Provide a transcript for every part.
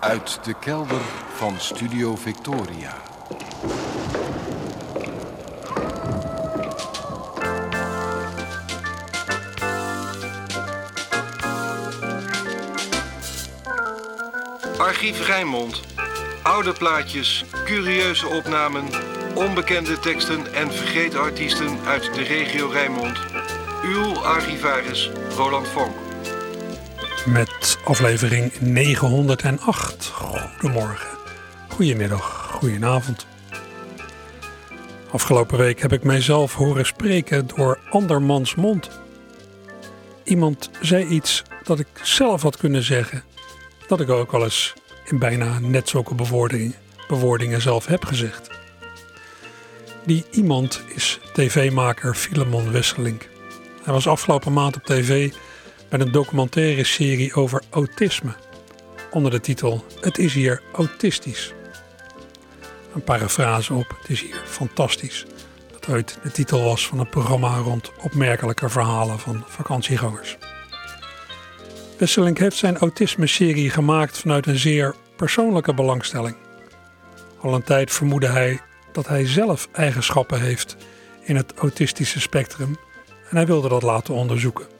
Uit de kelder van Studio Victoria. Archief Rijnmond. Oude plaatjes, curieuze opnamen, onbekende teksten en vergeten artiesten uit de regio Rijnmond. Uw archivaris Roland Vonk. Aflevering 908. Goedemorgen, goedemiddag, goedenavond. Afgelopen week heb ik mijzelf horen spreken door andermans mond. Iemand zei iets dat ik zelf had kunnen zeggen, dat ik ook al eens in bijna net zulke bewoordingen, zelf heb gezegd. Die iemand is tv-maker Filemon Wesselink. Hij was afgelopen maand op tv met een documentaire serie over autisme. Onder de titel Het is hier autistisch. Een parafrase op Het is hier fantastisch. Dat ooit de titel was van een programma rond opmerkelijke verhalen van vakantiegangers. Wesselink heeft zijn autisme-serie gemaakt vanuit een zeer persoonlijke belangstelling. Al een tijd vermoedde hij dat hij zelf eigenschappen heeft in het autistische spectrum en hij wilde dat laten onderzoeken.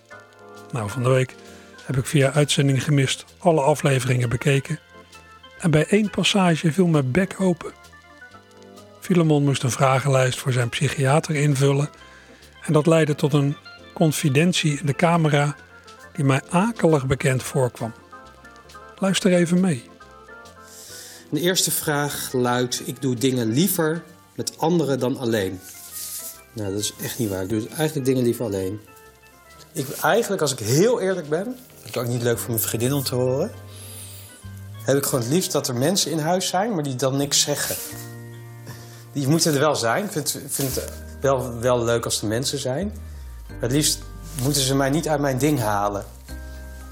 Nou, van de week heb ik via uitzending gemist alle afleveringen bekeken en bij één passage viel mijn bek open. Filemon moest een vragenlijst voor zijn psychiater invullen en dat leidde tot een confidentie in de camera die mij akelig bekend voorkwam. Luister even mee. De eerste vraag luidt: Ik doe dingen liever met anderen dan alleen. Nou, dat is echt niet waar. Ik doe eigenlijk dingen liever alleen. Ik, eigenlijk, als ik heel eerlijk ben, dat is ook niet leuk voor mijn vriendin om te horen, heb ik gewoon het liefst dat er mensen in huis zijn, maar die dan niks zeggen. Die moeten er wel zijn. Ik vind, vind het wel, wel leuk als er mensen zijn. Maar het liefst moeten ze mij niet uit mijn ding halen.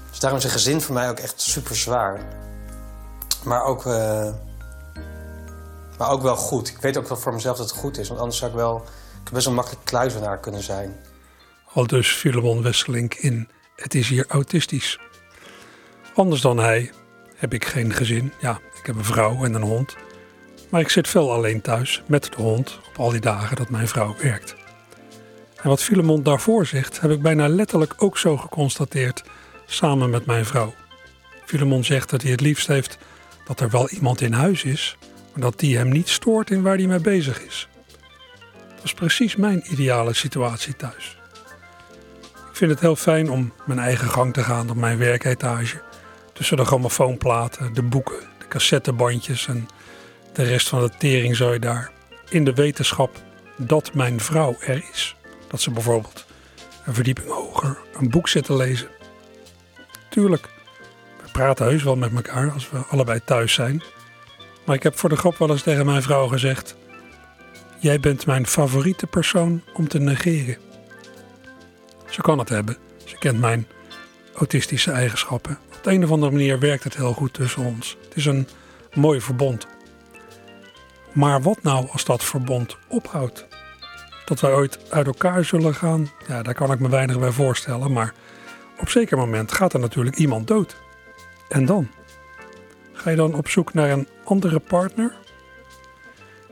Dus daarom is een gezin voor mij ook echt super zwaar. Maar ook, uh, maar ook wel goed. Ik weet ook wel voor mezelf dat het goed is. Want anders zou ik wel ik best wel makkelijk kluizenaar kunnen zijn. Al dus Filemon Wesselink in Het is hier autistisch. Anders dan hij heb ik geen gezin. Ja, ik heb een vrouw en een hond. Maar ik zit veel alleen thuis met de hond op al die dagen dat mijn vrouw werkt. En wat Filemon daarvoor zegt, heb ik bijna letterlijk ook zo geconstateerd samen met mijn vrouw. Filemon zegt dat hij het liefst heeft dat er wel iemand in huis is, maar dat die hem niet stoort in waar hij mee bezig is. Dat is precies mijn ideale situatie thuis. Ik vind het heel fijn om mijn eigen gang te gaan op mijn werketage. Tussen de grammofoonplaten, de boeken, de cassettebandjes en de rest van de teringzooi daar. In de wetenschap dat mijn vrouw er is. Dat ze bijvoorbeeld een verdieping hoger een boek zit te lezen. Tuurlijk, we praten heus wel met elkaar als we allebei thuis zijn. Maar ik heb voor de grap wel eens tegen mijn vrouw gezegd: Jij bent mijn favoriete persoon om te negeren. Ze kan het hebben. Ze kent mijn autistische eigenschappen. Op de een of andere manier werkt het heel goed tussen ons. Het is een mooi verbond. Maar wat nou als dat verbond ophoudt? Dat wij ooit uit elkaar zullen gaan, ja, daar kan ik me weinig bij voorstellen. Maar op zeker moment gaat er natuurlijk iemand dood. En dan? Ga je dan op zoek naar een andere partner?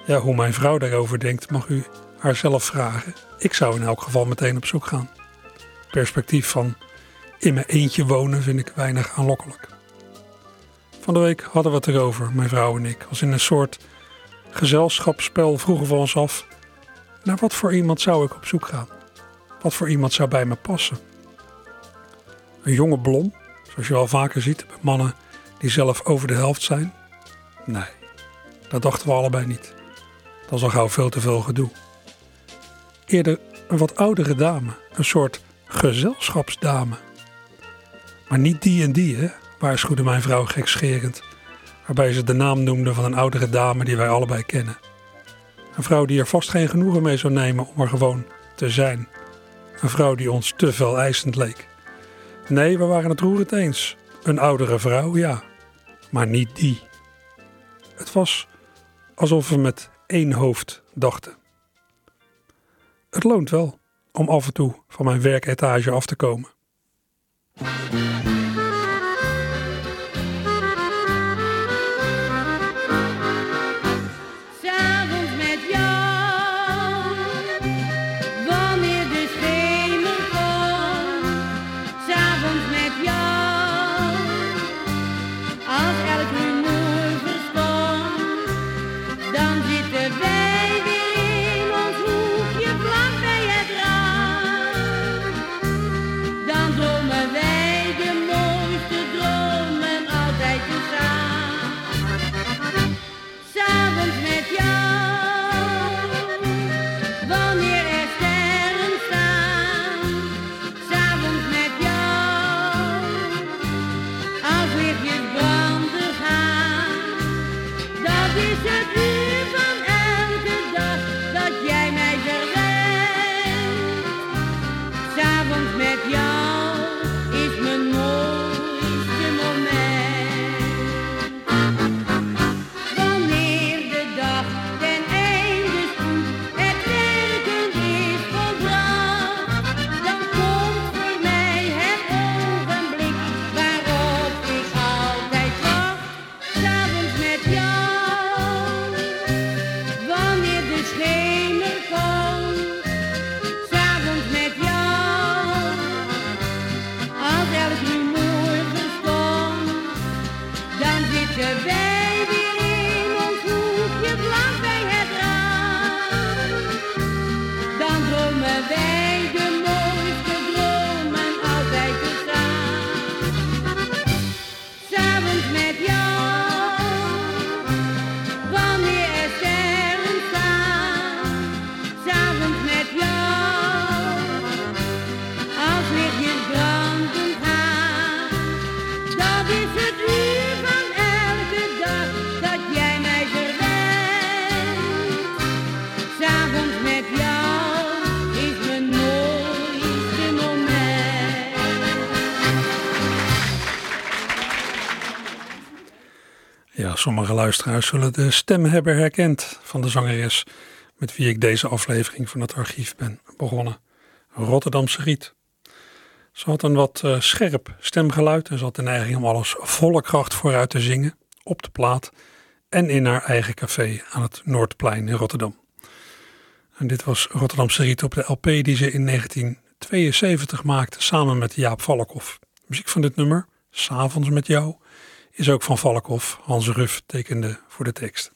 Ja, hoe mijn vrouw daarover denkt, mag u haar zelf vragen. Ik zou in elk geval meteen op zoek gaan. Perspectief van in mijn eentje wonen vind ik weinig aanlokkelijk. Van de week hadden we het erover, mijn vrouw en ik, als in een soort gezelschapsspel vroegen we ons af: naar wat voor iemand zou ik op zoek gaan? Wat voor iemand zou bij me passen? Een jonge blom, zoals je wel vaker ziet bij mannen die zelf over de helft zijn? Nee, dat dachten we allebei niet. Dat is al gauw veel te veel gedoe. Eerder een wat oudere dame, een soort gezelschapsdame. Maar niet die en die, hè, waarschuwde mijn vrouw gekscherend, waarbij ze de naam noemde van een oudere dame die wij allebei kennen. Een vrouw die er vast geen genoegen mee zou nemen om er gewoon te zijn. Een vrouw die ons te veel eisend leek. Nee, we waren het roerend eens. Een oudere vrouw, ja. Maar niet die. Het was alsof we met één hoofd dachten. Het loont wel om af en toe van mijn werketage af te komen. Sommige luisteraars zullen de stem hebben herkend van de zangeres met wie ik deze aflevering van het archief ben begonnen. Rotterdamse Riet. Ze had een wat uh, scherp stemgeluid en ze had de neiging om alles volle kracht vooruit te zingen, op de plaat en in haar eigen café aan het Noordplein in Rotterdam. En dit was Rotterdamse Riet op de LP die ze in 1972 maakte samen met Jaap Valkhoff. muziek van dit nummer, S'avonds met jou, is ook van Valkhoff. Hans Ruff tekende voor de tekst.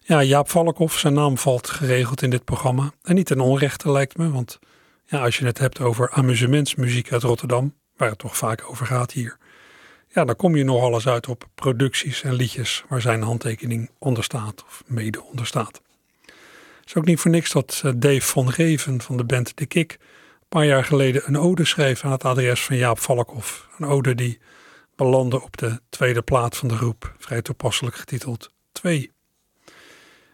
Ja, Jaap Valkhoff, zijn naam valt geregeld in dit programma. En niet ten onrechte lijkt me, want ja, als je het hebt over amusementsmuziek uit Rotterdam, waar het toch vaak over gaat hier, ja, dan kom je nog alles uit op producties en liedjes waar zijn handtekening onder staat of mede onder staat. Het is ook niet voor niks dat eh, Dave van Reven van de band De Kik een paar jaar geleden een ode schreef aan het adres van Jaap Valkhoff. Een ode die belandde op de tweede plaat van de groep, vrij toepasselijk getiteld 2.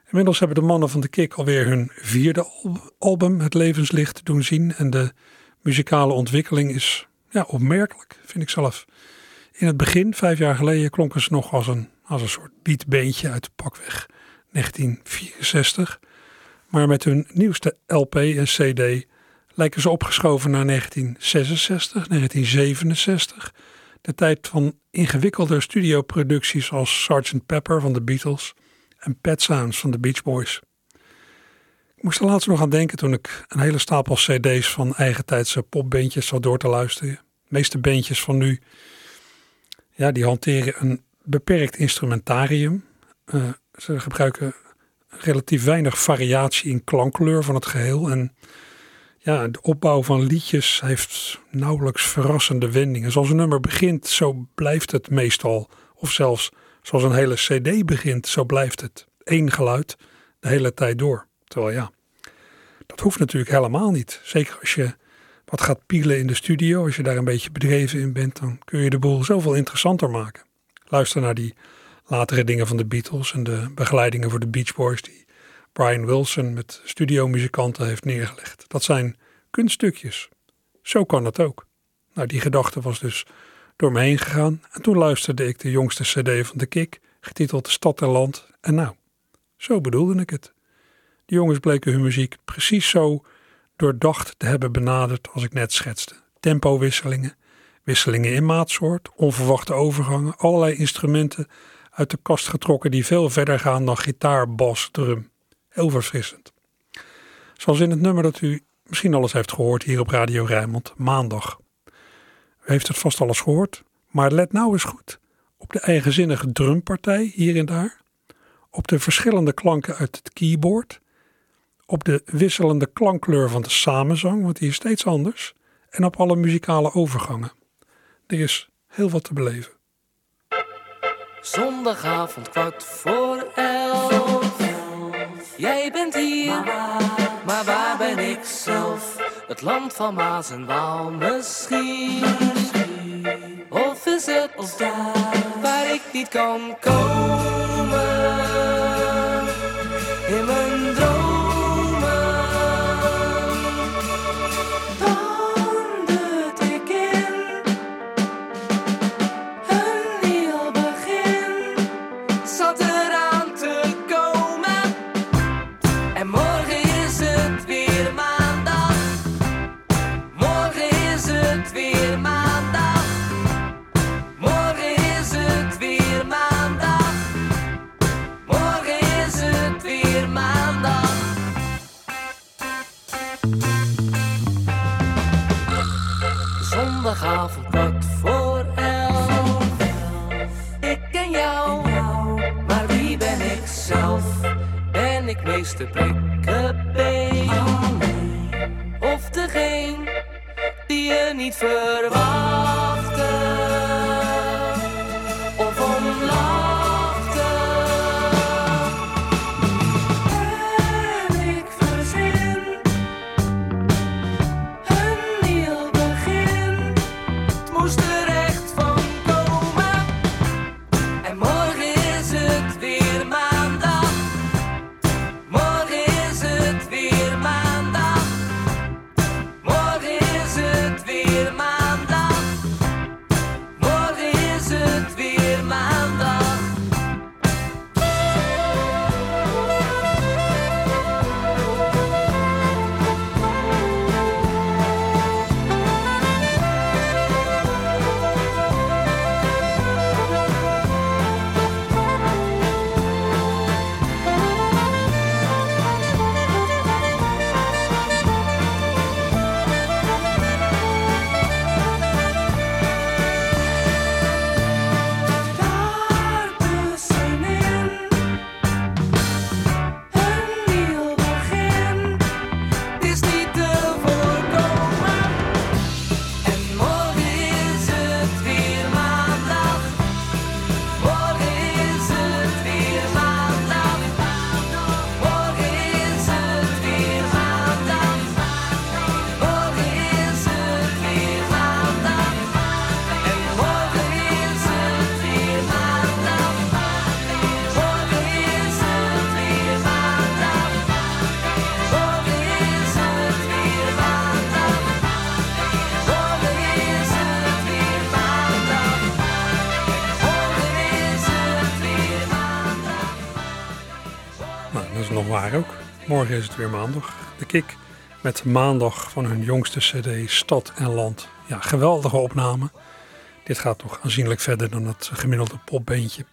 Inmiddels hebben de mannen van de Kik alweer hun vierde album, Het Levenslicht, doen zien. En de muzikale ontwikkeling is ja, opmerkelijk, vind ik zelf. In het begin, vijf jaar geleden, klonken ze nog als een, als een soort beatbeentje uit pakweg 1964. Maar met hun nieuwste LP en CD lijken ze opgeschoven naar 1966, 1967. De tijd van ingewikkelde studioproducties als Sgt. Pepper van de Beatles en Pet Sounds van de Beach Boys. Ik moest er laatst nog aan denken toen ik een hele stapel cd's van eigentijdse popbandjes zat door te luisteren. De meeste bandjes van nu, ja, die hanteren een beperkt instrumentarium. Uh, ze gebruiken relatief weinig variatie in klankkleur van het geheel. En ja, de opbouw van liedjes heeft nauwelijks verrassende wendingen. Zoals een nummer begint, zo blijft het meestal. Of zelfs zoals een hele CD begint, zo blijft het. Eén geluid de hele tijd door. Terwijl ja, dat hoeft natuurlijk helemaal niet. Zeker als je wat gaat pielen in de studio, als je daar een beetje bedreven in bent, dan kun je de boel zoveel interessanter maken. Luister naar die latere dingen van de Beatles en de begeleidingen voor de Beach Boys die Brian Wilson met studiomuzikanten heeft neergelegd. Dat zijn kunststukjes. Zo kan het ook. Nou, die gedachte was dus door me heen gegaan en toen luisterde ik de jongste cd van de Kik, getiteld Stad en Land. En nou, zo bedoelde ik het. De jongens bleken hun muziek precies zo doordacht te hebben benaderd als ik net schetste. Tempowisselingen, wisselingen in maatsoort, onverwachte overgangen, allerlei instrumenten uit de kast getrokken die veel verder gaan dan gitaar, bas, drum. Heel verfrissend. Zoals in het nummer dat u misschien alles heeft gehoord hier op Radio Rijnmond, maandag. U heeft het vast alles gehoord, maar let nou eens goed op de eigenzinnige drumpartij hier en daar, op de verschillende klanken uit het keyboard, op de wisselende klankkleur van de samenzang, want die is steeds anders, en op alle muzikale overgangen. Er is heel wat te beleven. Zondagavond kwart voor elf. Jij bent hier, maar waar ben ik zelf? Het land van Maas en Waal misschien. Of is het of daar waar ik niet kan komen? In mijn droom. Morgen is het weer maandag. De Kik met maandag van hun jongste cd Stad en Land. Ja, geweldige opname. Dit gaat toch aanzienlijk verder dan het gemiddelde popbeentje.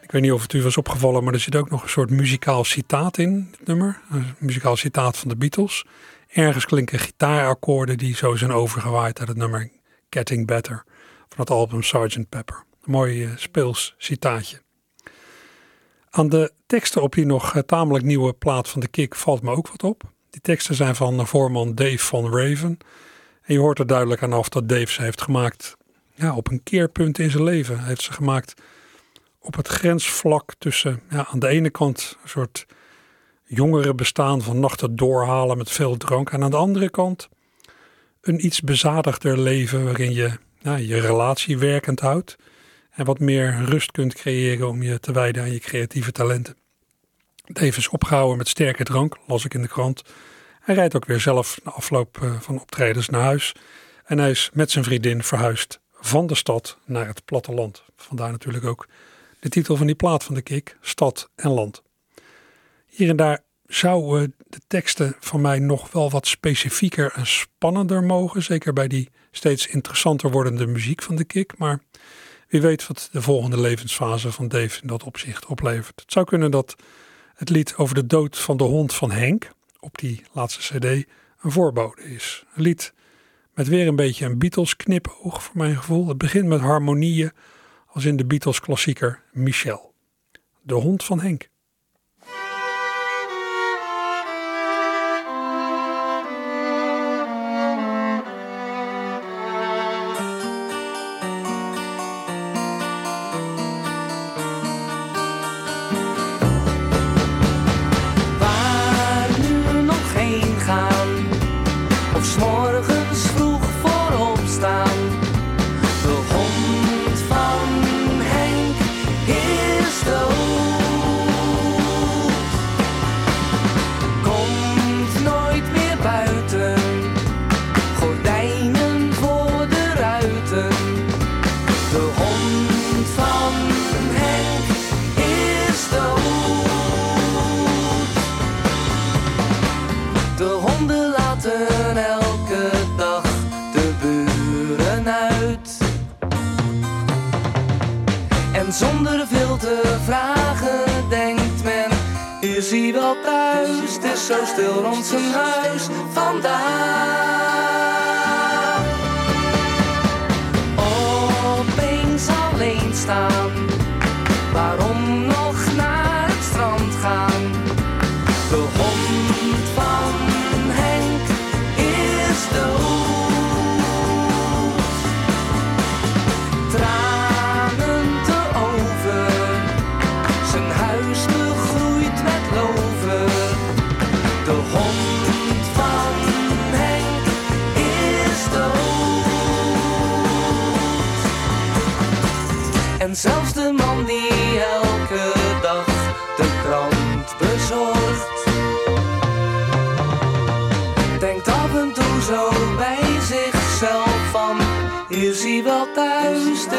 Ik weet niet of het u was opgevallen, maar er zit ook nog een soort muzikaal citaat in het nummer. Een muzikaal citaat van de Beatles. Ergens klinken gitaarakkoorden die zo zijn overgewaaid uit het nummer Getting Better van het album Sgt. Pepper. Een mooi uh, speels citaatje. Aan de teksten op die nog uh, tamelijk nieuwe plaat van de Kick valt me ook wat op. Die teksten zijn van voorman Dave van Raven. En je hoort er duidelijk aan af dat Dave ze heeft gemaakt ja, op een keerpunt in zijn leven. Hij heeft ze gemaakt op het grensvlak tussen ja, aan de ene kant een soort jongere bestaan van nachten doorhalen met veel drank. En aan de andere kant een iets bezadigder leven waarin je ja, je relatie werkend houdt. En wat meer rust kunt creëren om je te wijden aan je creatieve talenten. Dave is opgehouden met sterke drank, las ik in de krant. Hij rijdt ook weer zelf na afloop eh, van optredens naar huis. En hij is met zijn vriendin verhuisd van de stad naar het platteland. Vandaar natuurlijk ook de titel van die plaat van de Kik, Stad en Land. Hier en daar zouden de teksten van mij nog wel wat specifieker en spannender mogen. Zeker bij die steeds interessanter wordende muziek van de Kik. Maar wie weet wat de volgende levensfase van Dave in dat opzicht oplevert. Het zou kunnen dat het lied over de dood van de hond van Henk op die laatste CD een voorbode is. Een lied met weer een beetje een Beatles knipoog voor mijn gevoel. Het begint met harmonieën als in de Beatles klassieker Michel. De hond van Henk.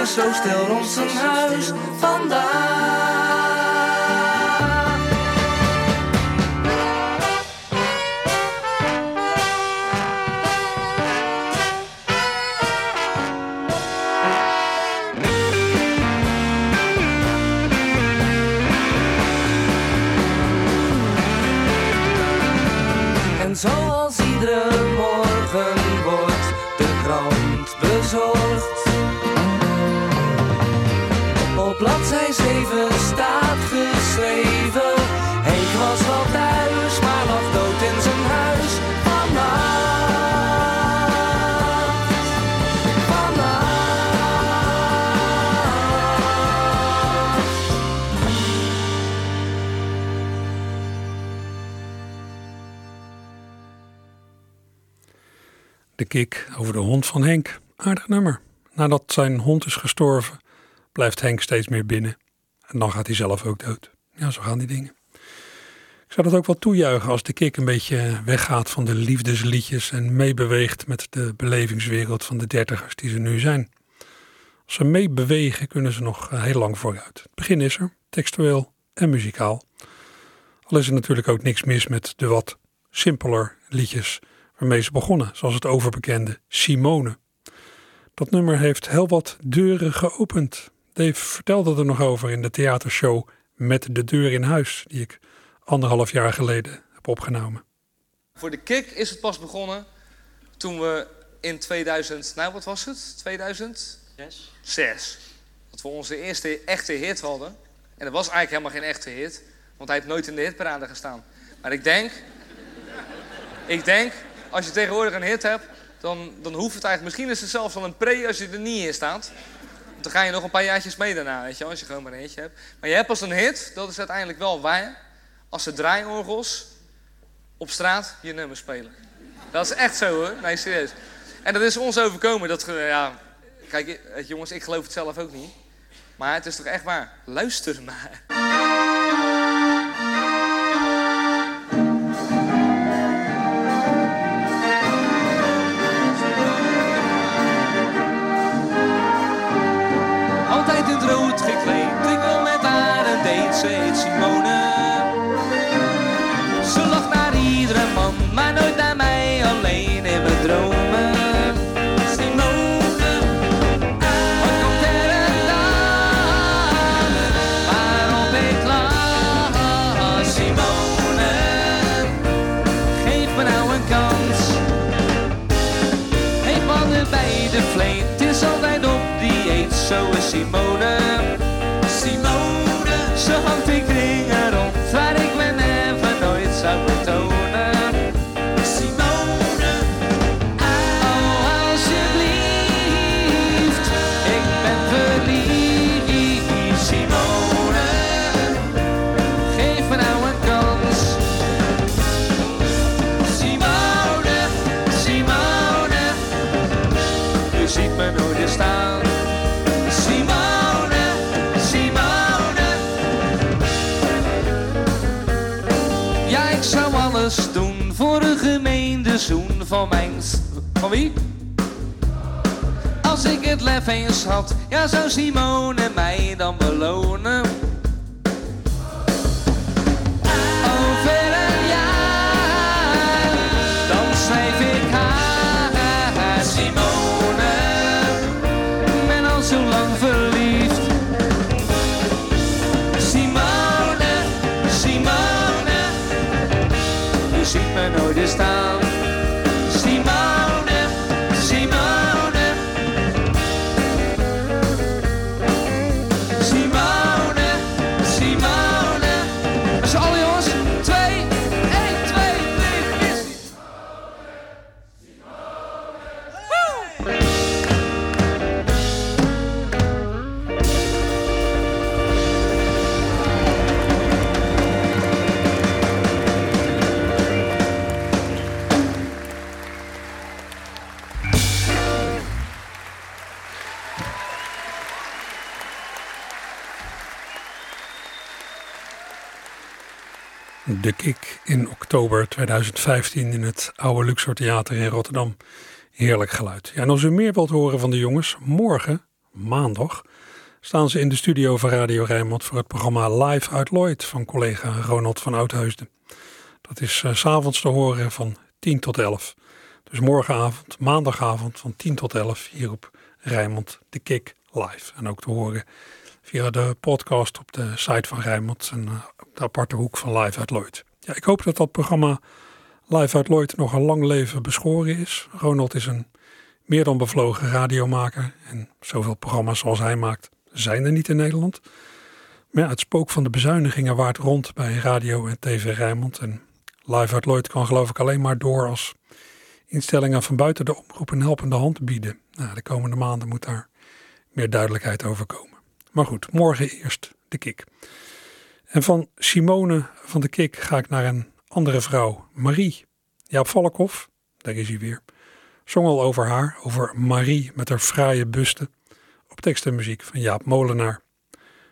Zo stil rond zijn huis vandaag. Over de hond van Henk. Aardig nummer. Nadat zijn hond is gestorven, blijft Henk steeds meer binnen. En dan gaat hij zelf ook dood. Ja, zo gaan die dingen. Ik zou dat ook wel toejuichen als de Kik een beetje weggaat van de liefdesliedjes en meebeweegt met de belevingswereld van de dertigers die ze nu zijn. Als ze meebewegen kunnen ze nog eh, heel lang vooruit. Het begin is er, textueel en muzikaal. Al is er natuurlijk ook niks mis met de wat simpeler liedjes waarmee ze begonnen, zoals het overbekende Simone. Dat nummer heeft heel wat deuren geopend. Dave vertelde er nog over in de theatershow Met de deur in huis, die ik anderhalf jaar geleden heb opgenomen. Voor de kick is het pas begonnen toen we in 2000, nou wat was het? 2006? Zes. Dat we onze eerste echte hit hadden. En dat was eigenlijk helemaal geen echte hit, want hij heeft nooit in de hitparade gestaan. Maar ik denk, ik denk, als je tegenwoordig een hit hebt, dan, dan hoeft het eigenlijk, misschien is het zelfs al een pre als je er niet in staat. Want dan ga je nog een paar jaartjes mee daarna, weet je als je gewoon maar een hitje hebt. Maar je hebt pas een hit, dat is uiteindelijk wel waar, als de draaiorgels op straat je nummer spelen. Dat is echt zo hoor, nee serieus. En dat is ons overkomen, dat, ja, kijk jongens, ik geloof het zelf ook niet. Maar het is toch echt waar, luister maar. Heet Simone. Ze lacht naar iedere man, maar nooit naar mij, alleen in mijn dromen. Simone, wat komt er een dag waarop ik? Simone, geef me nou een kans. Heeft mannen bij de vleet, het is altijd op dieet, zo is. Simone, Wie? Als ik het lef eens had, ja zou Simone mij dan belonen. De Kik in oktober 2015 in het Oude Luxor Theater in Rotterdam. Heerlijk geluid. Ja, en als u meer wilt horen van de jongens, morgen, maandag, staan ze in de studio van Radio Rijnmond voor het programma Live uit Lloyd van collega Ronald van Oudheusden. Dat is eh, s'avonds te horen van 10 tot 11. Dus morgenavond, maandagavond van 10 tot 11 hier op Rijnmond de Kik live. En ook te horen via de podcast op de site van Rijnmond en eh, op de aparte hoek van Live uit Lloyd. Ja, ik hoop dat dat programma Live uit Lloyd nog een lang leven beschoren is. Ronald is een meer dan bevlogen radiomaker en zoveel programma's zoals hij maakt zijn er niet in Nederland. Maar het spook van de bezuinigingen waart rond bij radio en tv Rijnmond en Live uit Lloyd kan geloof ik alleen maar door als instellingen van buiten de omroep een helpende hand bieden. Nou, de komende maanden moet daar meer duidelijkheid over komen. Maar goed, morgen eerst de kick. En van Simone van de Kik ga ik naar een andere vrouw, Marie. Jaap Valkhoff, daar is hij weer, zong al over haar, over Marie met haar fraaie buste, op tekst en muziek van Jaap Molenaar.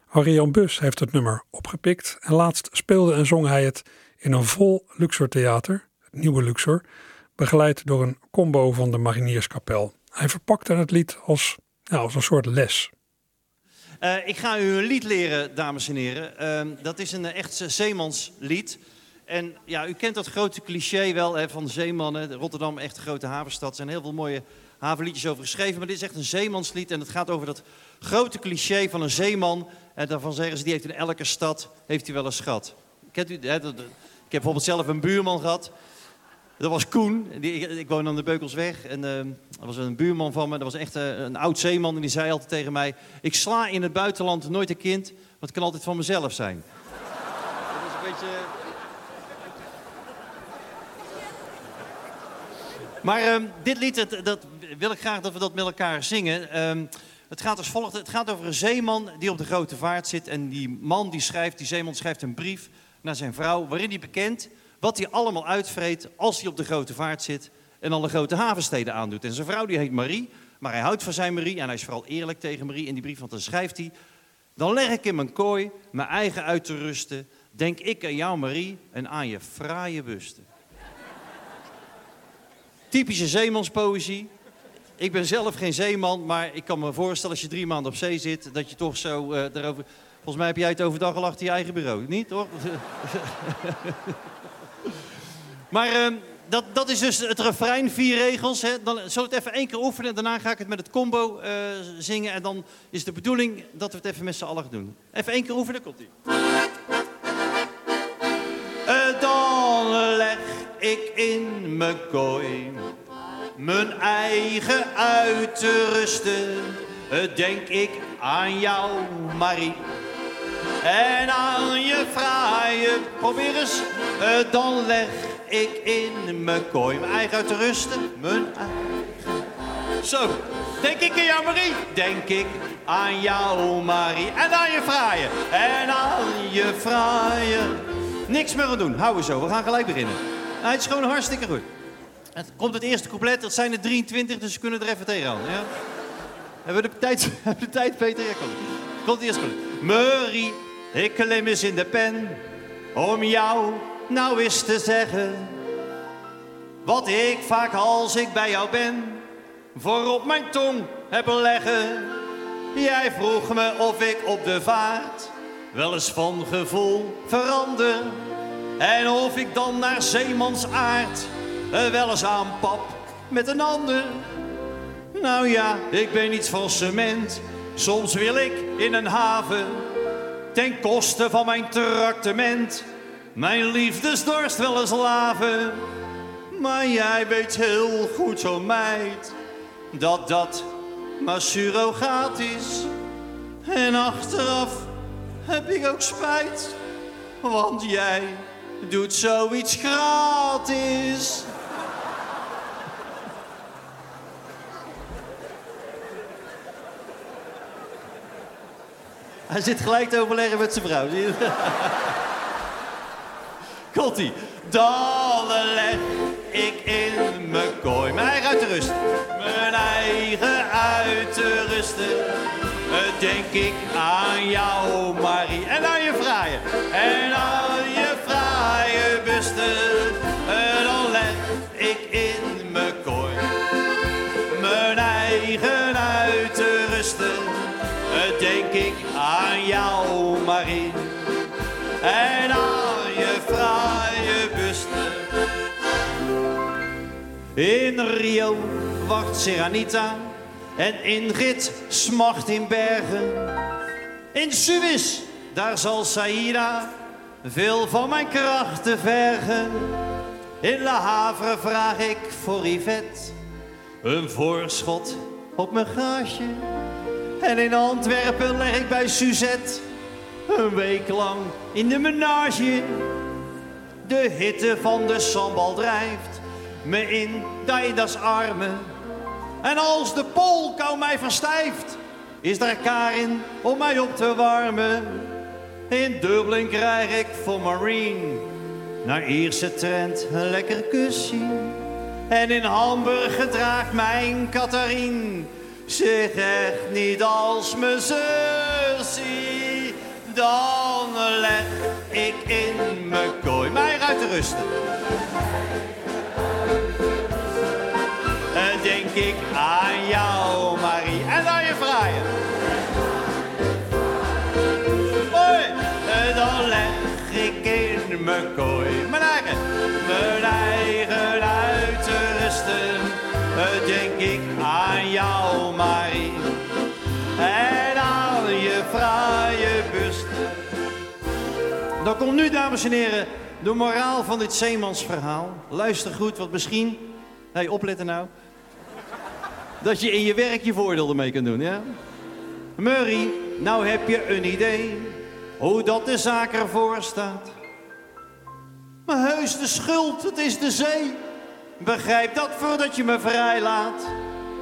Harry-Jan Bus heeft het nummer opgepikt en laatst speelde en zong hij het in een vol Luxor theater, het nieuwe Luxor, begeleid door een combo van de Marinierskapel. Hij verpakte het lied als, ja, als een soort les. Eh, ik ga u een lied leren, dames en heren. Ehm, dat is een eh, echt zeemanslied. En ja, u kent dat grote cliché wel hè, van zeemannen. Rotterdam, echt een grote havenstad. Er zijn heel veel mooie havenliedjes over geschreven. Maar dit is echt een zeemanslied. En het gaat over dat grote cliché van een zeeman. En daarvan zeggen ze, die heeft in elke stad heeft hij wel een schat. Kent u, hè, ik heb bijvoorbeeld zelf een buurman gehad. Dat was Koen. Die, ik, woon aan de Beukelsweg. En ehm, dat was een buurman van me. Dat was echt eh, een oud zeeman. En die zei altijd tegen mij... Ik sla in het buitenland nooit een kind. Want het kan altijd van mezelf zijn. dat is een beetje... Maar ehm, dit lied, dat, dat wil ik graag dat we dat met elkaar zingen. Ehm, het gaat als volgt. Het gaat over een zeeman die op de grote vaart zit. En die man die schrijft, die zeeman schrijft een brief naar zijn vrouw... waarin hij bekent wat hij allemaal uitvreet als hij op de grote vaart zit... en alle grote havensteden aandoet. En zijn vrouw die heet Marie, maar hij houdt van zijn Marie... en hij is vooral eerlijk tegen Marie in die brief, want dan schrijft hij... Dan leg ik in mijn kooi mijn eigen uit te rusten. Denk ik aan jou, Marie, en aan je fraaie busten. Typische zeemanspoëzie. Ik ben zelf geen zeeman, maar ik kan me voorstellen als je drie maanden op zee zit, dat je toch zo eh, daarover. Volgens mij heb jij het overdag al achter je eigen bureau, niet toch? maar ehm, dat, dat is dus het refrein, vier regels. Hè. Dan zullen we het even één keer oefenen. Daarna ga ik het met het combo eh, zingen. En dan is de bedoeling dat we het even met z'n allen doen. Even één keer oefenen, komt ie. Eh, dan leg ik in mijn kooi mijn eigen uit te rusten. Eh, Denk ik aan jou, Marie. En aan je fraaie, probeer eens. Dan leg ik in mijn kooi mijn eigen uit te rusten. Mijn eigen. Zo, denk ik aan jou, Marie. Denk ik aan jou, Marie. En aan je fraaie. En aan je fraaie. Niks meer aan doen. Hou we zo. We gaan gelijk beginnen. Nou, het is gewoon hartstikke goed. Het komt het eerste couplet. Dat zijn er 23, dus we kunnen er even tegenaan. Ja? Hebben we de tijd, hebben de tijd Peter? Ja, komt. Komt het eerste couplet. Marie, ik klim eens in de pen. Om jou nou eens te zeggen. Wat ik vaak als ik bij jou ben. Voor op mijn tong heb leggen. Jij vroeg me of ik op de vaart wel eens van gevoel verander. En of ik dan naar zeemansaard eh, wel eens aanpap met een ander. Nou ja, ik ben iets van cement. Soms wil ik in een haven ten koste van mijn traktement mijn liefdesdorst wel eens laven. Maar jij weet heel goed, zo meid, dat dat maar surrogaat is. En achteraf heb ik ook spijt, want jij doet zoiets gratis. Hij zit gelijk te overleggen met zijn vrouw. Komt-ie. Dan leg ik in mijn kooi mijn eigen uit te rusten. Mijn eigen uit rusten. Eh, Denk ik aan jou, Marie. En aan je fraaie. En aan je fraaie busten. Eh, Dan leg ik in mijn kooi. Mijn eigen uit rusten. Eh, Denk ik aan jou, Marie. En aan In Rio wacht Serenita en Ingrid smacht in bergen. In Suez, daar zal Saïda veel van mijn krachten vergen. In La Havre vraag ik voor Yvette een voorschot op mijn gaasje. En in Antwerpen leg ik bij Suzette een week lang in de menage. De hitte van de sambal drijft me in Daida's armen. En als de poolkou mij verstijft, is daar Karin om mij op te warmen. In Dublin krijg ik voor Marine naar Ierse trend een lekker kusje. En in Hamburg gedraagt mijn Catharine zich echt niet als mijn zusje. Dan leg ik in mijn kooi mij uit te rusten. denk ik aan jou, Marie. En aan je fraaie. Hoi, eh, dan leg ik in mijn kooi mijn eigen, mijn eigen uit te rusten. Eh, denk ik aan jou, Marie. En aan je fraaie bust. Dan komt nu, dames en heren, de moraal van dit zeemansverhaal. Luister goed, want misschien... Hey, opletten nou. Dat je in je werk je voordeel ermee kan doen, ja? Murray, nou heb je een idee hoe dat de zaak ervoor staat. Maar heus de schuld, het is de zee. Begrijp dat voordat je me vrijlaat.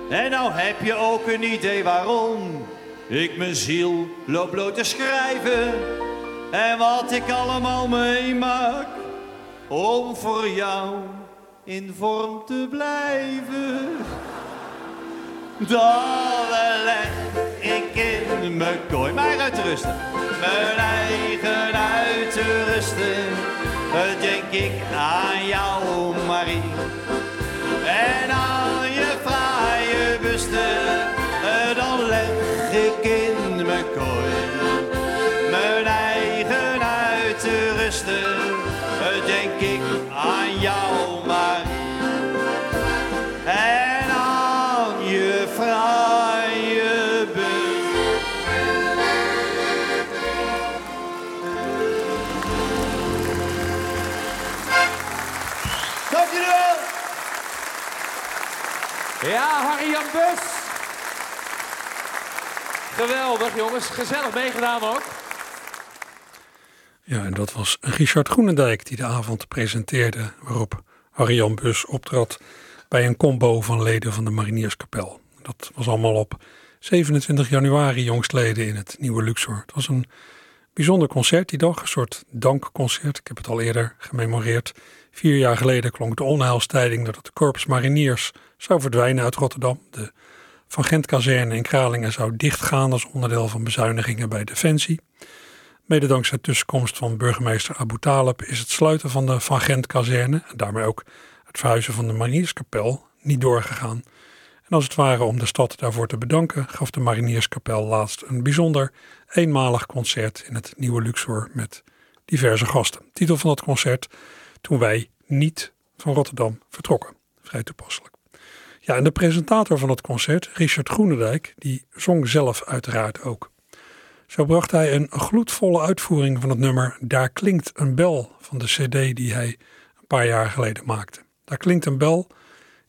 En nou heb je ook een idee waarom ik mijn ziel loop bloot te schrijven. En wat ik allemaal meemaak om voor jou in vorm te blijven. Dan leg ik in mijn kooi mij uit te rusten. Mijn eigen uit te rusten. Denk ik aan jou, Marie. Ja, Harry Jan Bus. Geweldig, jongens. Gezellig meegedaan ook. Ja, en dat was Richard Groenendijk die de avond presenteerde, waarop Harry-Jan Bus optrad bij een combo van leden van de Marinierskapel. Dat was allemaal op 27 januari jongstleden in het Nieuwe Luxor. Het was een bijzonder concert die dag, een soort dankconcert. Ik heb het al eerder gememoreerd. Vier jaar geleden klonk de onheilstijding dat het Korps Mariniers zou verdwijnen uit Rotterdam. De Van Gent-kazerne in Kralingen zou dichtgaan als onderdeel van bezuinigingen bij Defensie. Mede dankzij tussenkomst van burgemeester Abu Talib is het sluiten van de Van Gent-kazerne en daarmee ook het verhuizen van de Marinierskapel niet doorgegaan. En als het ware om de stad daarvoor te bedanken, gaf de Marinierskapel laatst een bijzonder eenmalig concert in het Nieuwe Luxor met diverse gasten. Titel van dat concert: Toen wij niet van Rotterdam vertrokken. Vrij toepasselijk. Ja, en de presentator van het concert, Richard Groenendijk, die zong zelf uiteraard ook. Zo bracht hij een gloedvolle uitvoering van het nummer Daar klinkt een bel van de CD die hij een paar jaar geleden maakte. Daar klinkt een bel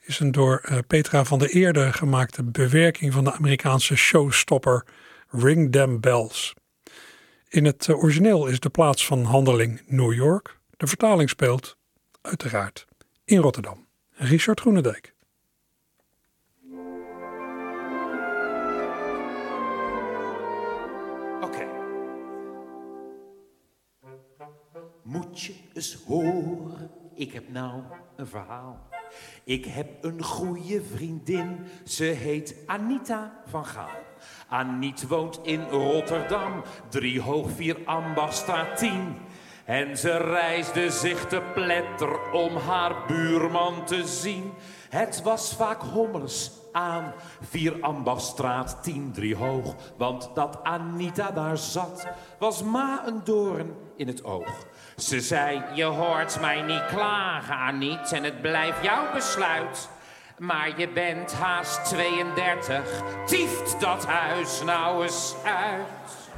is een door eh, Petra van der Eerde gemaakte bewerking van de Amerikaanse showstopper Ring Them Bells. In het eh, origineel is de plaats van handeling New York. De vertaling speelt uiteraard in Rotterdam. Richard Groenendijk. Oké. Moet je eens horen, ik heb nou een verhaal. Ik heb een goede vriendin, ze heet Anita van Gaal. Aniet woont in Rotterdam, drie hoog, vier ambachtstraat 10. En ze reisde zich te pletter om haar buurman te zien. Het was vaak hommels aan, vier ambachtstraat 10, drie hoog. Want dat Anita daar zat, was ma een doorn in het oog. Ze zei, je hoort mij niet klagen, Aniet, en het blijft jouw besluit. Maar je bent haast 32, tieft dat huis nou eens uit.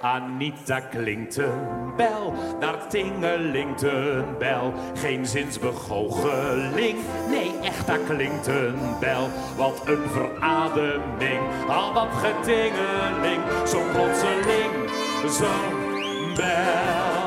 Anita klinkt een bel, daar tingelingt een bel. Geen zinsbegoocheling, nee echt daar klinkt een bel. Wat een verademing, al dat getingeling. Zo'n plotseling, zo'n bel.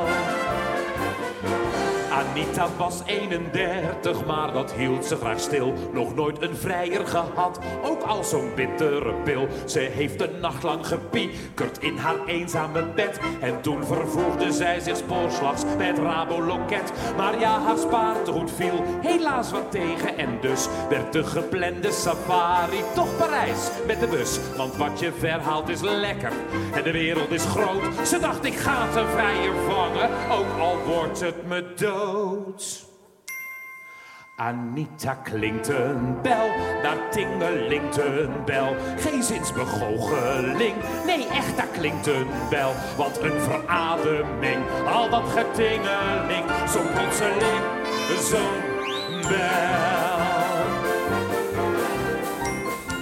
Anita was 31, maar dat hield ze graag stil. Nog nooit een vrijer gehad, ook al zo'n bittere pil. Ze heeft een nacht lang gepiekerd in haar eenzame bed. En toen vervoegde zij zich spoorslags met Raboloket. Maar ja, haar spaartegoed viel helaas wat tegen. En dus werd de geplande safari toch Parijs met de bus. Want wat je verhaalt is lekker en de wereld is groot. Ze dacht, ik ga een vrijer vangen, ook al wordt het me dood. Anita klinkt een bel, daar tingelingt een bel. Geen zinsbegoocheling, nee echt daar klinkt een bel. Wat een verademing, al dat getingeling. Zo'n plotseling, zo'n bel.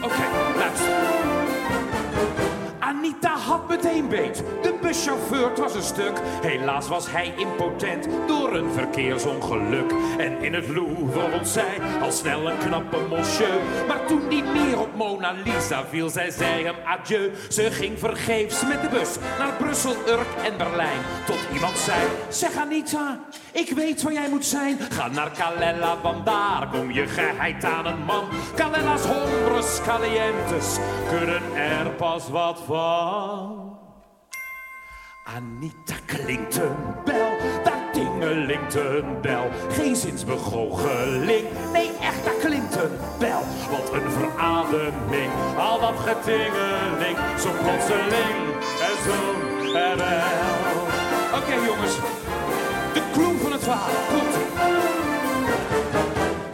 Oké, luister. Anita had meteen beet. De buschauffeur het was een stuk. Helaas was hij impotent door een verkeersongeluk. En in het Louvre vond zij al snel een knappe monsieur. Maar toen niet meer op Mona Lisa viel, zij zei hem adieu. Ze ging vergeefs met de bus naar Brussel, Urk en Berlijn. Tot iemand zei, zeg Anita, ik weet waar jij moet zijn. Ga naar Calella, want daar kom je geheid aan een man. Calella's hombres calientes kunnen er pas wat van. Anita klinkt een bel, daar tingelingt een bel. Geen zinsbegoocheling, nee echt, daar klinkt een bel. Wat een verademing, al dat getingeling. Zo plotseling en zo'n bel. Oké jongens, de clue van het verhaal komt.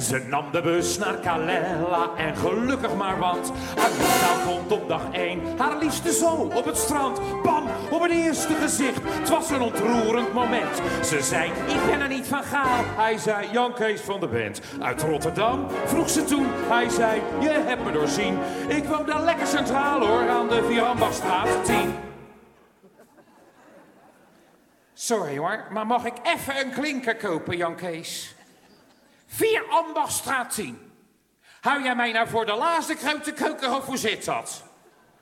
Ze nam de bus naar Calella en gelukkig maar want Anita vond op dag 1 haar liefste zo op het strand. Bam, op het eerste gezicht. Het was een ontroerend moment. Ze zei, ik ben er niet van gaal. Hij zei, Jan Kees van de band. Uit Rotterdam vroeg ze toen. Hij zei, je hebt me doorzien. Ik woon daar lekker centraal hoor, aan de Vierambachstraat 10. Sorry hoor, maar mag ik even een klinker kopen, Jan Kees? Vier Ambachtstraat 10. Hou jij mij nou voor de laatste grote koker of hoe zit dat?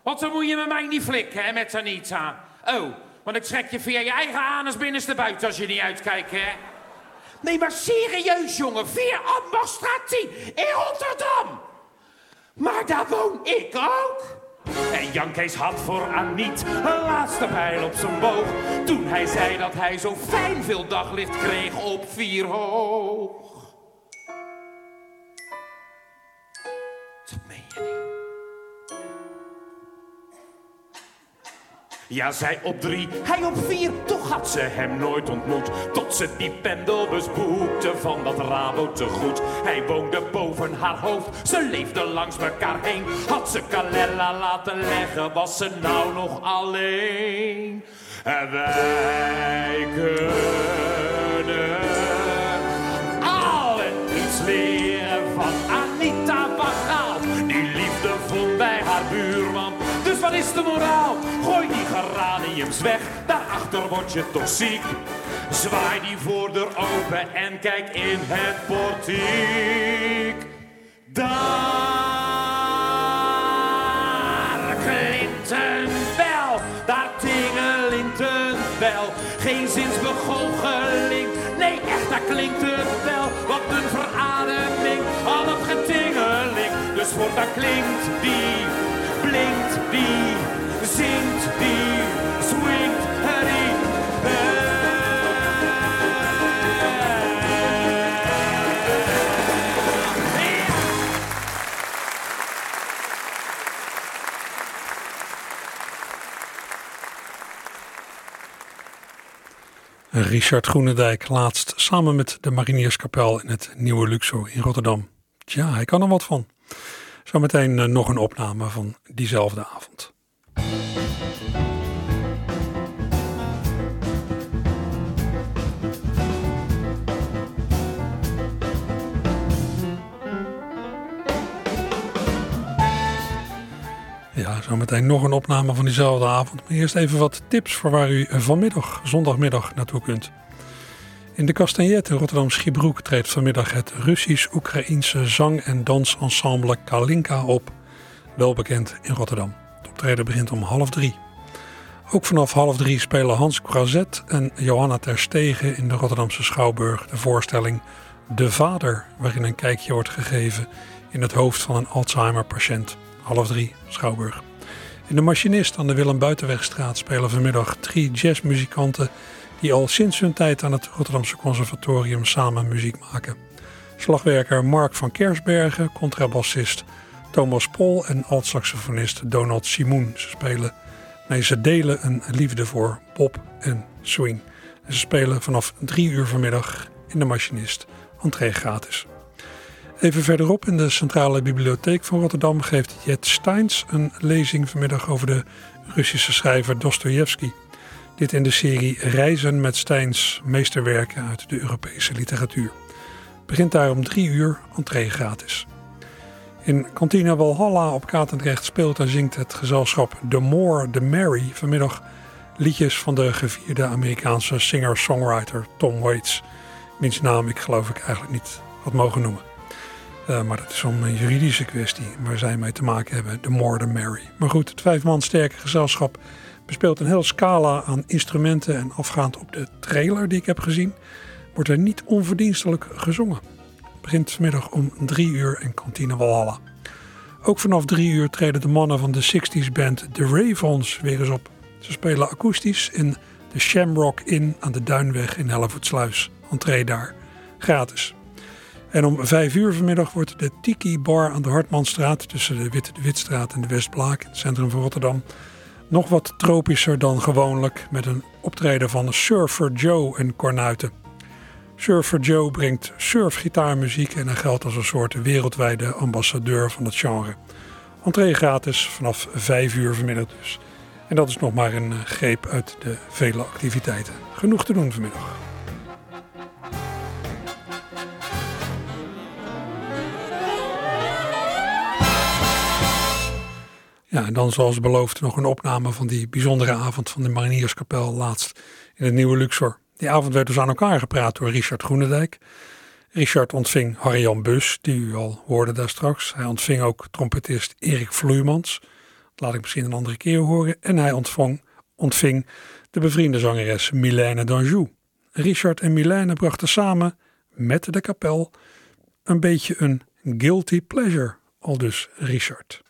Want dan moet je met mij niet flikken, hè, met Anita. Oh, want ik trek je via je eigen anus binnenste buiten als je niet uitkijkt, hè? Nee, maar serieus, jongen. Vier Ambachtstraat 10 in Rotterdam. Maar daar woon ik ook. En Jan Kees had voor Aniet een laatste pijl op zijn boog. Toen hij zei dat hij zo fijn veel daglicht kreeg op vier hoog. Ja, zij op drie, hij op vier, toch had ze hem nooit ontmoet. Tot ze die pendelbus boekte van dat Rabo te goed. Hij woonde boven haar hoofd, ze leefden langs elkaar heen. Had ze Calella laten leggen, was ze nou nog alleen. En wij kunnen Dus wat is de moraal? Gooi die geraniums weg, daarachter word je toch ziek. Zwaai die voordeur open en kijk in het portiek. Daar klinkt een bel, daar tingelint een bel. Geen zinsbegoocheling, nee echt, daar klinkt een bel. Wat een verademing, al dat getingeling. Dus voortaan klinkt die, blinkt die, zingt die, swingt die. Richard Groenendijk laatst samen met de Marinierskapel in het Nieuwe Luxor in Rotterdam. Tja, hij kan er wat van. Zometeen eh, nog een opname van diezelfde avond. Ja, zometeen nog een opname van diezelfde avond. Maar eerst even wat tips voor waar u vanmiddag, zondagmiddag, naartoe kunt. In de Castagnet in Rotterdam-Schiebroek treedt vanmiddag het Russisch-Oekraïense zang- en dansensemble Kalinka op. Wel bekend in Rotterdam. Het optreden begint om half drie. Ook vanaf half drie spelen Hans Croizet en Johanna Terstegen in de Rotterdamse Schouwburg de voorstelling De Vader, waarin een kijkje wordt gegeven in het hoofd van een Alzheimer-patiënt. Half drie, Schouwburg. In de Machinist aan de Willem Buitenwegstraat spelen vanmiddag drie jazzmuzikanten die al sinds hun tijd aan het Rotterdamse Conservatorium samen muziek maken. Slagwerker Mark van Kersbergen, contrabassist Thomas Pol en alt-saxofonist Donald Simoen. Ze spelen, nee, ze delen een liefde voor pop en swing. Ze spelen vanaf drie uur vanmiddag in de Machinist, entree gratis. Even verderop in de Centrale Bibliotheek van Rotterdam geeft Jet Steins een lezing vanmiddag over de Russische schrijver Dostojevski. Dit in de serie Reizen met Steins meesterwerken uit de Europese literatuur. Begint daar om drie uur, entree gratis. In Cantina Walhalla op Katendrecht speelt en zingt het gezelschap The More The Merry vanmiddag liedjes van de gevierde Amerikaanse singer-songwriter Tom Waits. Wiens naam ik geloof ik eigenlijk niet had mogen noemen. Uh, maar dat is een juridische kwestie waar zij mee te maken hebben. The More The Merry. Maar goed, het vijf man sterke gezelschap bespeelt een heel scala aan instrumenten. En afgaand op de trailer die ik heb gezien, wordt er niet onverdienstelijk gezongen. Het begint vanmiddag om drie uur in Kantine Walhalla. Ook vanaf drie uur treden de mannen van de 60s band The Ravens weer eens op. Ze spelen akoestisch in de Shamrock Inn aan de Duinweg in Hellevoetsluis. Entree daar, gratis. En om vijf uur vanmiddag wordt de Tiki Bar aan de Hartmanstraat tussen de Witte de Witstraat en de Westblaak in het centrum van Rotterdam nog wat tropischer dan gewoonlijk met een optreden van Surfer Joe en Cornuiten. Surfer Joe brengt surfgitaarmuziek en hij geldt als een soort wereldwijde ambassadeur van het genre. Entree gratis vanaf 5 uur vanmiddag dus. En dat is nog maar een eh, greep uit de vele activiteiten. Genoeg te doen vanmiddag. Ja, en dan zoals beloofd nog een opname van die bijzondere avond van de Marinierskapel laatst in het Nieuwe Luxor. Die avond werd dus aan elkaar gepraat door Richard Groenendijk. Richard ontving Harry-Jan Bus, die u al hoorde daar straks. Hij ontving ook trompetist Erik Vloeimans. Dat laat ik misschien een andere keer horen. En hij ontving, ontving de bevriende zangeres Milène d'Anjou. Richard en Milène brachten samen met de kapel een beetje een guilty pleasure, al dus Richard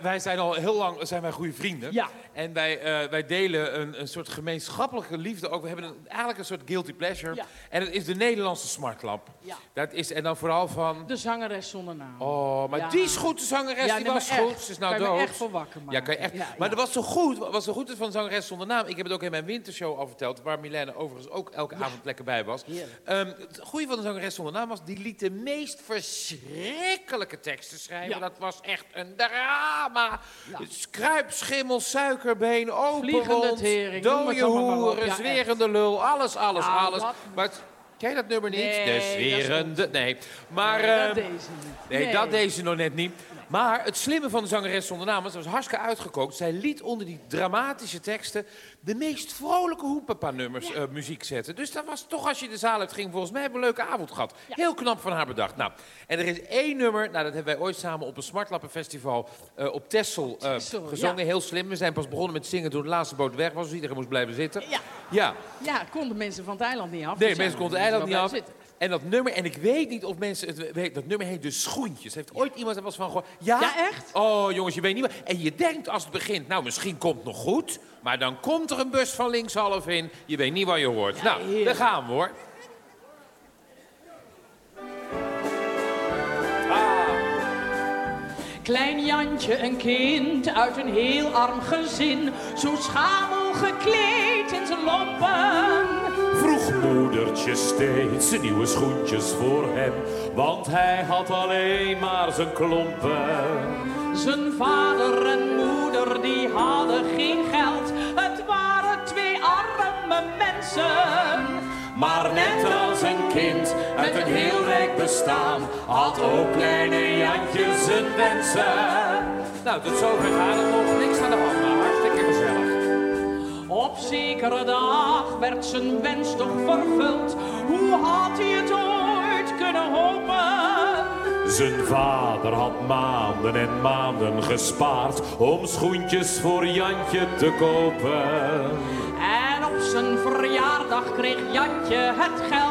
wij zijn al heel lang zijn wij goede vrienden. Ja. En wij, uh, wij delen een, een soort gemeenschappelijke liefde ook. We hebben een, eigenlijk een soort guilty pleasure. Ja. En het is de Nederlandse smartlap. Ja. Dat is, en dan vooral van... De zangeres zonder naam. Oh, maar Ja. die is goed, de zangeres. Ja, die nee, was goed. echt. Ze is nou Kan je me dood. echt voor wakker Ja, kan je echt. maar dat was zo goed. Wat zo goed van zangeres zonder naam. Ik heb het ook in mijn wintershow al verteld. Waar Milène overigens ook elke avond lekker bij was. Ehm, het goede van de zangeres zonder naam was... die liet de meest verschrikkelijke teksten schrijven. Dat was echt een drama. Kruip, schimmel, suikerbeen, open Vliegende wond, tering, noem dode maar hoeren, Ja, zwerende lul, alles, alles, Ja, alles. dat- Maar het- ken je dat nummer niet? Nee, de zwerende, nee. Maar, Nee, dat ehm, deed ze niet. Nee, Nee. dat deed ze nog net niet. Maar het slimme van de zangeres zonder naam was, ze was hartstikke uitgekookt. Zij liet onder die dramatische teksten de meest vrolijke hoepapa-nummers eh, muziek zetten. Dus dat was toch, als je de zaal uit ging, volgens mij hebben we een leuke avond gehad. Heel knap van haar bedacht. Nou, en er is één nummer, nou, dat hebben wij ooit samen op een Smartlappenfestival eh op Texel Texel, gezongen. ja. Heel slim. We zijn pas begonnen met zingen toen de laatste boot weg was, dus iedereen moest blijven zitten. Ja. Ja. Ja, konden mensen van het eiland niet af. Nee, Dus mensen konden het eiland niet af. zitten. En dat nummer, en ik weet niet of mensen het weten, dat nummer heet de Schoentjes. Heeft ooit iemand er was van gehoord? Ja? Ja, echt? Oh, jongens, je weet niet meer. En je denkt als het begint, nou, misschien komt het nog goed. Maar dan komt er een bus van linkshalf in. Je weet niet wat je hoort. nou, heerlijk. daar gaan we hoor. Ah. Klein Jantje, een kind uit een heel arm gezin. Zo schamel gekleed in zijn lompen. Moedertje steeds nieuwe schoentjes voor hem, want hij had alleen maar zijn klompen. Zijn vader en moeder die hadden geen geld. Het waren twee arme mensen. Maar net als een kind uit een heel rijk bestaan, had ook kleine Jantje zijn wensen. Nou, tot zover gaat het nog. Niks aan de Op zekere dag werd zijn wens toch vervuld. Hoe had hij het ooit kunnen hopen? Zijn vader had maanden en maanden gespaard om schoentjes voor Jantje te kopen. En op zijn verjaardag kreeg Jantje het geld.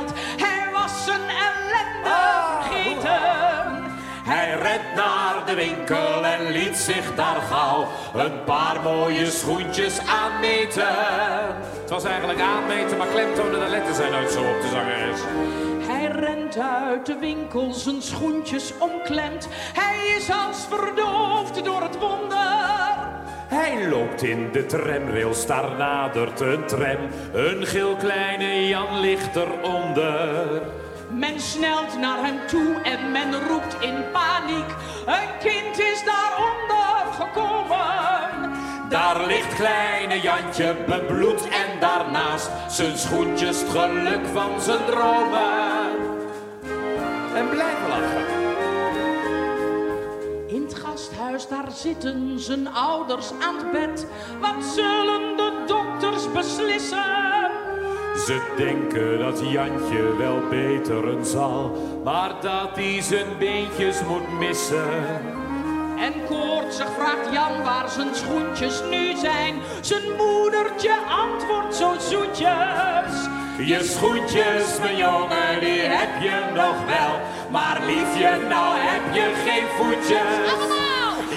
Hij rent naar de winkel en liet zich daar gauw een paar mooie schoentjes aanmeten. Het was eigenlijk aanmeten, maar klemtonen de letters zijn nooit zo op de zangeres. Hij rent uit de winkel, zijn schoentjes omklemt. Hij is als verdoofd door het wonder. Hij loopt in de tramrails, daar nadert een tram. Een geel kleine Jan ligt eronder. Men snelt naar hem toe en men roept in paniek. Een kind is daaronder gekomen. Daar ligt kleine Jantje bebloed en daarnaast zijn schoentjes het geluk van zijn dromen. En blijf lachen. In het gasthuis daar zitten zijn ouders aan het bed. Wat zullen de dokters beslissen? Ze denken dat Jantje wel beteren zal, maar dat hij zijn beentjes moet missen. En koortsig vraagt Jan waar zijn schoentjes nu zijn. Zijn moedertje antwoordt zo zoetjes. Je schoentjes, mijn jongen, die heb je nog wel. Maar liefje, nou heb je geen voetjes.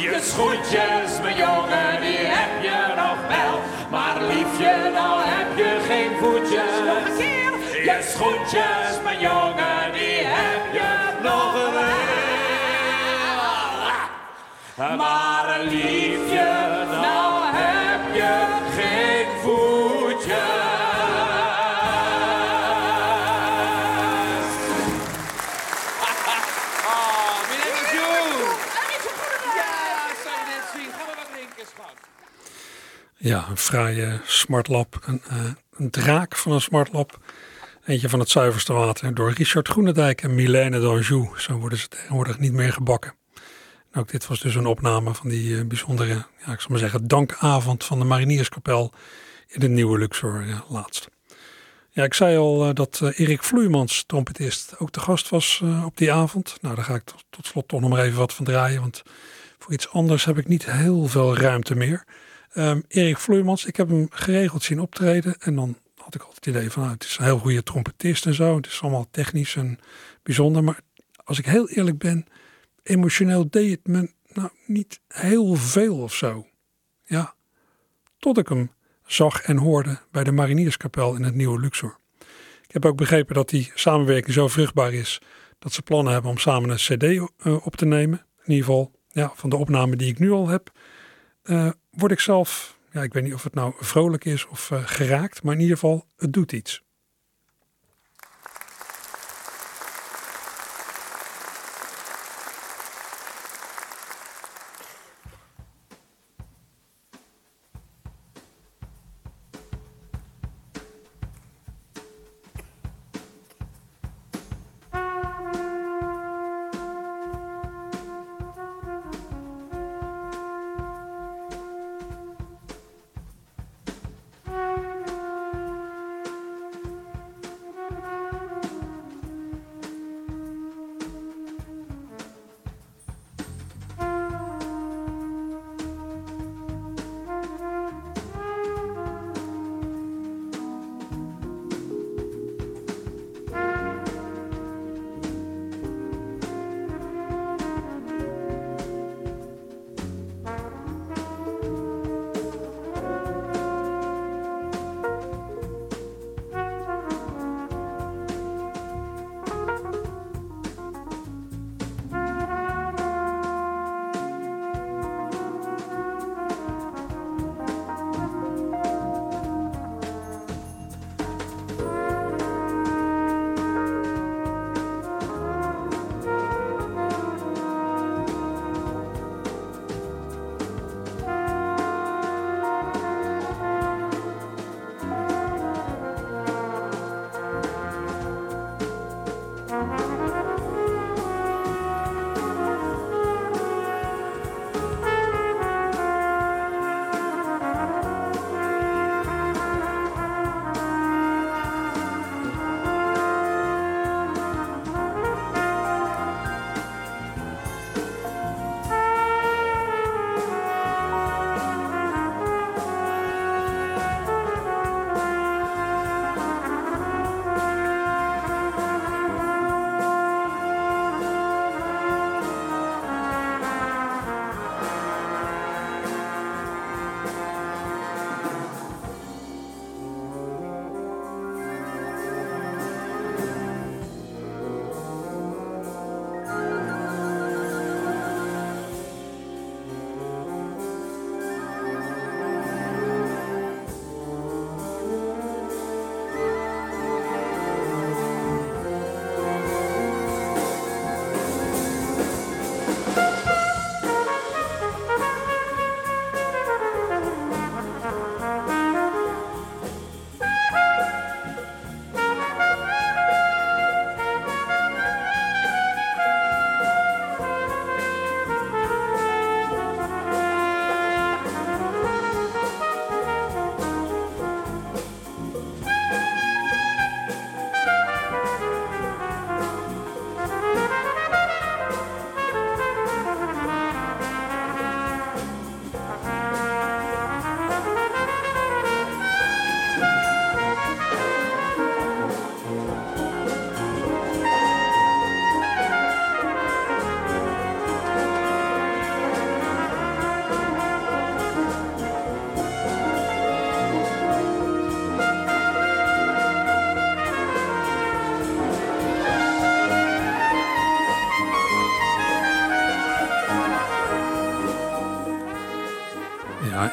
Je schoentjes, mijn jongen, die heb je nog wel. Maar liefje, nou Je schoentjes, mijn jongen, die heb je nog wel. Maar liefje, nou heb je geen voetjes. Oh, meneer. Ja, zou je net zien. Ga maar wat drinken, schat. Ja, een fraaie smartlap. Een, eh, een draak van een smartlap. Eentje van het zuiverste water. Door Richard Groenendijk en Milène d'Anjou. Zo worden ze tegenwoordig niet meer gebakken. En ook dit was dus een opname van die eh, bijzondere, ja, ik zal maar zeggen, dankavond van de Marinierskapel in het nieuwe Luxor ja, laatst. Ja, ik zei al eh, dat eh, Erik Vloeimans, trompetist, ook de gast was op die avond. Nou, daar ga ik tot, slot toch nog maar even wat van draaien, want voor iets anders heb ik niet heel veel ruimte meer. Ehm, Erik Vloeimans, ik heb hem geregeld zien optreden en dan ik altijd het idee van, nou, het is een heel goede trompetist en zo. Het is allemaal technisch en bijzonder, maar als ik heel eerlijk ben, emotioneel deed het me nou niet heel veel of zo. Ja, tot ik hem zag en hoorde bij de Marinierskapel in het nieuwe Luxor. Ik heb ook begrepen dat die samenwerking zo vruchtbaar is dat ze plannen hebben om samen een CD eh, op te nemen. In ieder geval, ja, van de opname die ik nu al heb, eh, word ik zelf, ja, ik weet niet of het nou vrolijk is of eh, geraakt, maar in ieder geval, het doet iets.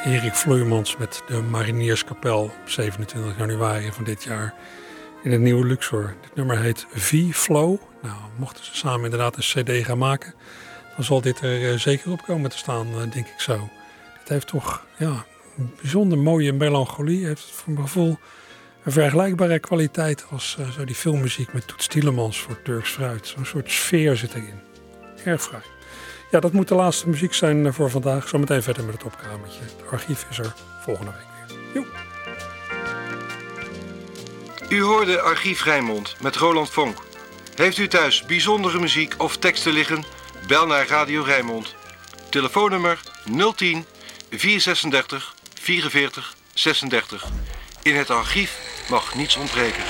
Erik Vloeimans met de Marinierskapel op 27 januari van dit jaar in het nieuwe Luxor. Dit nummer heet V-Flow. Nou, mochten ze samen inderdaad een cd gaan maken, dan zal dit er eh, zeker op komen te staan, eh, denk ik zo. Dit heeft toch ja, een bijzonder mooie melancholie. Heeft voor mijn gevoel een vergelijkbare kwaliteit als uh, zo die filmmuziek met Toet Stielemans voor Turks Fruit. Zo'n soort sfeer zit erin. Erg fraai. Ja, dat moet de laatste muziek zijn voor vandaag. Zometeen verder met het opkamertje. Het archief is er volgende week weer. U hoorde Archief Rijnmond met Roland Vonk. Heeft u thuis bijzondere muziek of teksten liggen? Bel naar Radio Rijnmond. Telefoonnummer 010 436 44 36. In het archief mag niets ontbreken.